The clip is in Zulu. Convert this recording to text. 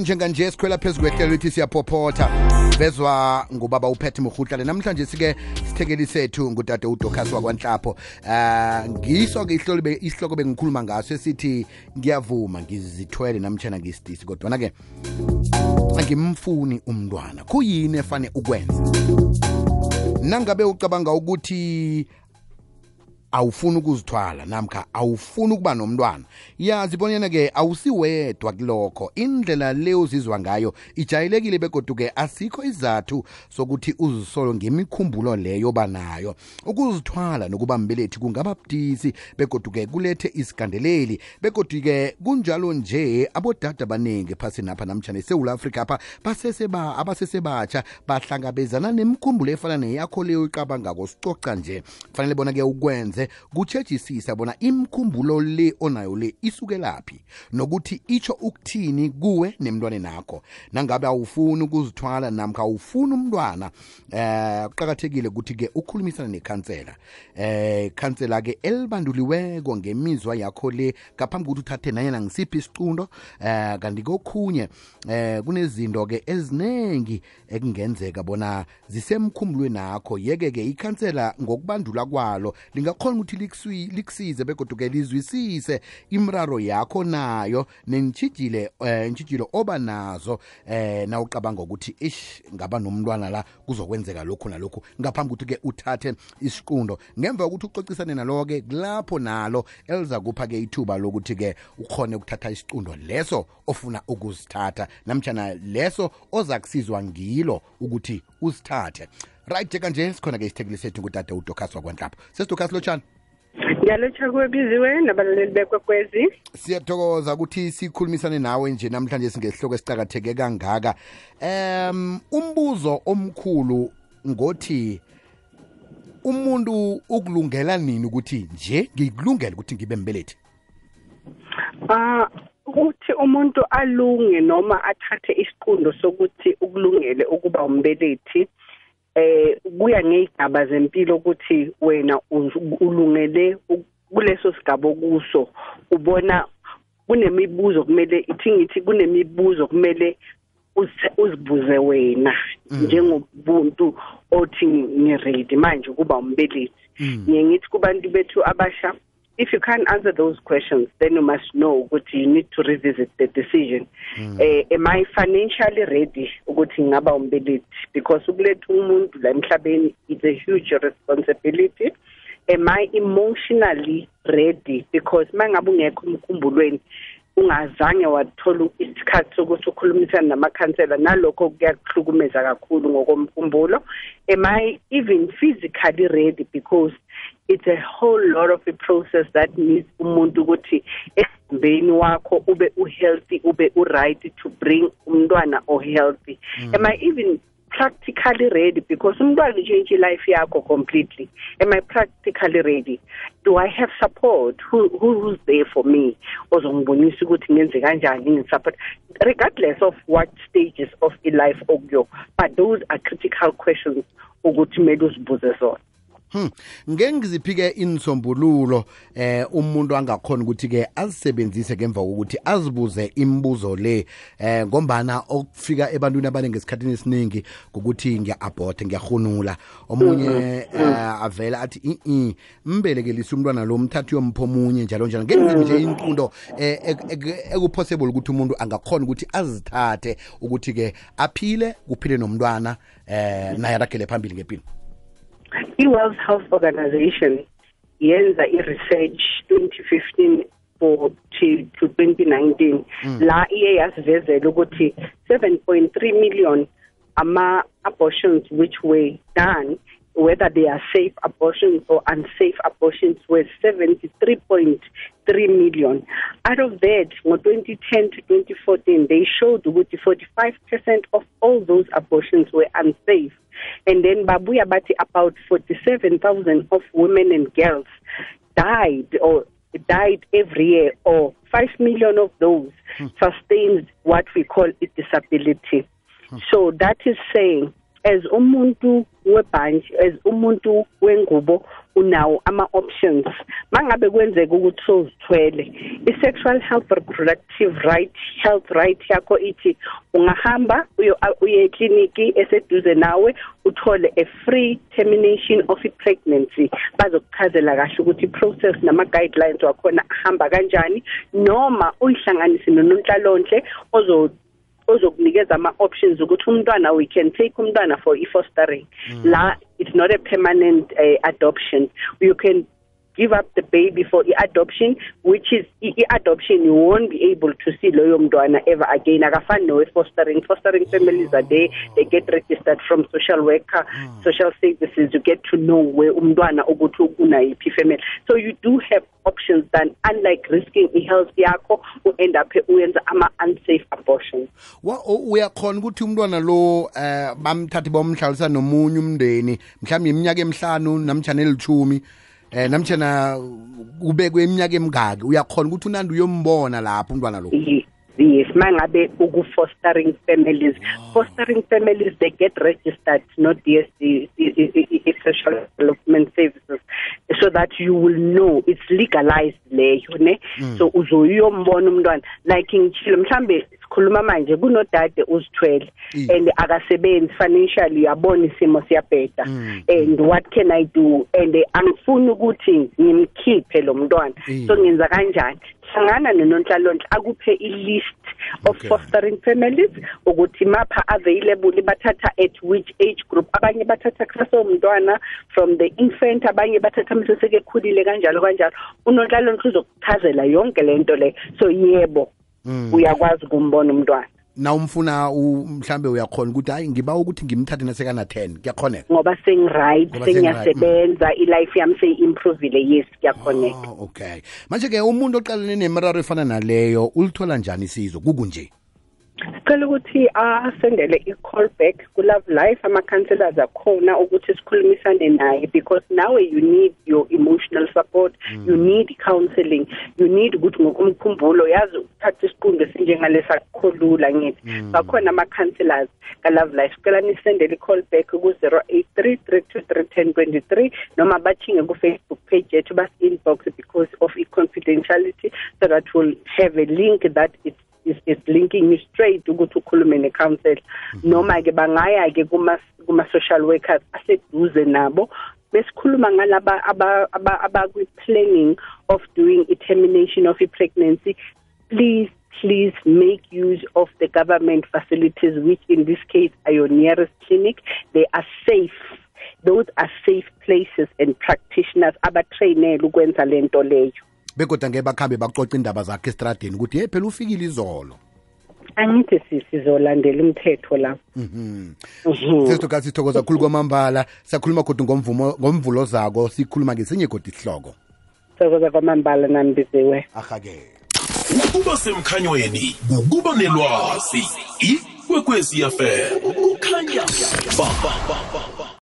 njenganje sikhwela phezu kwehlelo lithi siyaphophotha. Vezwa ngubaba uphethe murhuhlane namhlanje sike sithekeli sethu ngudade udokas wakwanhlapho. Uh ngiso-ke isihloko bengikhuluma ngaso esithi ngiyavuma ngizithwele namtshana ngisidisi. Kodwana-ke angimfuni umntwana. Kuyini efane ukwenza? Nangabe ucabanga ukuthi awufuni ukuzithwala namkha awufuni ukuba nomntwana. Yazi bonyana-ke awusiwedwa kulokho indlela le uzizwa ngayo ijayelekile begoduke asikho izathu sokuthi uzisolo ngemikhumbulo leyo banayo. Ukuzithwala nokuba mbelethi kungaba budisi begoduke kulethe isigandeleli. Begoduke kunjalo nje abodada abaningi phasini apha namtshana esewula afrika apha baseseba abasesebatsha bahlangabezana nemikhumbulo efana neyakho leyo iqabangako sicoca nje. Kufanele bona-ke ukwenze kutshejisisa bona imkhumbulo le onayo le isukelaphi nokuthi itsho ukuthini kuwe nemntwaneni nakho. Nangabe awufuni ukuzithwala namkha awufuni umntwana eh kuqakathekile ukuthi-ke ukhulumisana nekhansela. Eh ikhansela-ke elibanduliweko ngemizwa yakho le ngaphambi kokuthi uthathe nanyana ngisiphi isicundo eh kanti kokhunye eh kunezinto-ke eziningi ekungenzeka bona zisemkhumbulweni nakho. Yeke-ke ikhansela ngokubandula kwalo lingakhona ukuthi likusize begoduke lizwisise imraro yakho nayo nentshijile eh intshijilo oba nazo eh nawucabanga ukuthi ish ngaba nomntwana la kuzokwenzeka lokhu nalokhu. Ngaphambi ukuthi ke uthathe isiqundo ngemva kokuthi ucocisane nalo ke kulapho nalo eliza kupha ke ithuba lokuthi ke ukhone ukuthatha isiqundo leso ofuna ukuzithatha. Namtjana leso oza kusizwa ngilo ukuthi usithathe right kanje sikhona ke isithekeli sethu ngudade udokas wakwanhlapho sesidokas lotshani. Ngiyalotsha kwebiziwe nabalaleli bekwekwezi. Siyathokoza ukuthi sikhulumisane nawe nje namhlanje singesihloko esicakatheke kangaka. Um umbuzo omkhulu ngothi umuntu ukulungela nini ukuthi nje ngikulungela ukuthi ngibe mbelethi? Ah ukuthi umuntu alunge noma athathe isiqundo sokuthi ukulungele ukuba umbelethi. Eh kuya ngezigaba zempilo ukuthi wena ulungele kuleso sigaba okuso ubona kunemibuzo kumele ithi ngithi kunemibuzo kumele uzibuze wena njengobuntu othi ngiready. Manje kuba umbelethi ngiye ngithi kubantu bethu abasha if you can't answer those questions then you must know ukuthi you need to revisit the decision. Mm. uh, am i financially ready ukuthi ngaba umbelethi? Because ukuletha umuntu la emhlabeni is a huge responsibility. Am i emotionally ready? Because mangabe ungekho emkhumbulweni ungazange wathola isikhathi sokuthi ukhulumisane namakhansela. Nalokho kuyakuhlukumeza kakhulu ngokomkhumbulo. Am i even physically ready? Because it's a whole lot of a process that needs umuntu ukuthi emzimbeni wakho ube uhealthy ube uright to bring umntwana o healthy mm. am i even practically ready? Because umntwana change life yakho completely. Am i practically ready? Do i have support? Who who's there for me? Ozongibonisa ukuthi ngenze kanjani ngisupport regardless of what stages of a life okuyo but those are critical questions ukuthi kumele uzibuze zona Hmm. Ngeke ngiziphi-ke insombululo eh umuntu angakhona ukuthi-ke azisebenzise ngemva kokuthi azibuze imibuzo le eh ngombana okufika ebantwini abaningi esikhathini esiningi ngokuthi ngiya-abhothe ngiyahunula omunye uh, avele athi i mbelekelise umntwana lo mthathu yompho omunye njalo njalo. Ngenzini nje inqundo ekupossible ukuthi umuntu angakhona ukuthi azithathe ukuthi-ke aphile kuphile nomntwana eh naye aragele phambili ngempilo i-World Health Organization yenza i-research 2015 for to, to 2019 mm. la iye yasivezela ukuthi 7.3 million ama abortions which were done whether they are safe abortions or unsafe abortions were 73.3 million. Out of that, from 2010 to 2014, they showed that 45% of all those abortions were unsafe. And then Babuya Bati, about 47,000 of women and girls died or died every year, or 5 million of those hmm. sustained what we call a disability. Hmm. So that is saying as umuntu webhanji as umuntu wengubo unawo ama options mangabe kwenzeka ukuthi sozithwele i sexual health reproductive right health right yakho ithi ungahamba uyo uye ekliniki eseduze nawe uthole a free termination of i pregnancy. Bazokuchazela kahle ukuthi process nama guidelines wakhona ahamba kanjani noma uyihlanganise nononhlalonhle ozo ozokunikeza ama options ukuthi umntwana we can take umntwana for i fostering la it's not a permanent uh, adoption. You can give up the baby for i-adoption which is i-adoption you won't be able to see loyo mntwana ever again. Akafani nowe-fostering fostering families are there. They get registered from social worker social services. You get to know where umntwana ukuthi unayiphi family so you do have options than unlike risking i-health yakho u-end up uyenza ama-unsafe abortions Wa- uyakhona ukuthi umntwana lo eh bamthathe bomhlalisa nomunye umndeni mhlawumbe iminyaka emihlanu namtjana elithumi eh namtjana ubekwe iminyaka emingaki. Uyakhona ukuthi unandi uyombona lapho umntwana lo? Ye- yes mangabe uku-fostering families. Fostering families they get registered not DSD i- i- i- i- social development services. So that you will know it's legalized leyo ne? So uzoyombona umntwana. Like ngitshile mhlambe sikhuluma manje kunodade uzithwele Mm. and akasebenzi financially uyabona isimo siyabheda Mm. and what can i do and angifuni ukuthi ngimkhiphe lo mntwana Mm. so ngenza kanjani hlangana nononhlalonhle akuphe i-list of Okay. fostering families ukuthi mapha available bathatha at which age group abanye bathatha kusasomntwana from the infant abanye bathatha mse sekekhulile kanjalo kanjalo unonhlalonhle uzokuchazela yonke le so yebo Mm. uyakwazi ukumbona umntwana. Na umfuna mhlambe uyakhona ukuthi hayi ngiba ukuthi ngimthathe nasekana 10 kuyakhoneka? Ngoba sengi-right sengiyasebenza i-life yami seyi-improvile yes kuyakhoneka. Oh, okay. Manje-ke umuntu oqalene nemiraro efana naleyo ulithola njani isizo kukunje sicela ukuthi asendele i-call back ku-love life ama-counselors akhona ukuthi sikhulumisane naye because nawe you need your emotional support mm. you need counselling you need ukuthi ngokomkhumbulo yazi ukuthatha isiqundo esinjengalesa kukholula ngithi Mm. bakhona ama-counselors ka-love life sicela nisendele i-call back ku-zero eight three three two three ten twenty three noma bathinge ku-facebook page yethu basi-inbox because of i-confidentiality so that we'll have a link that it's is, is linking you straight ukuthi ukhulume ne-council mhm. noma ke bangaya ke kuma kuma social workers aseduze nabo besikhuluma ngalaba aba- aba- abakwi-planning of doing i-termination of i-pregnancy. Please please make use of the government facilities which in this case are your nearest clinic. They are safe. Those are safe places and practitioners abatrainele ukwenza lento leyo begodwa ngeke bakhambe baxoxa indaba zakhe estradeni ukuthi hey phela ufikile izolo. Angithi sizolandela umthetho la. Mhm. Mhm. sesitokasi sithokoza khulu kwamambala siyakhuluma kodwa ngomvumo ngomvulo zako sikhuluma ngesinye kodwa isihloko. Sithokoza kwamambala nami biziwe ahake. Ukuba semkhanyweni ukuba nelwazi. Ikwekwezi yafela kukhanya ba, ba, ba.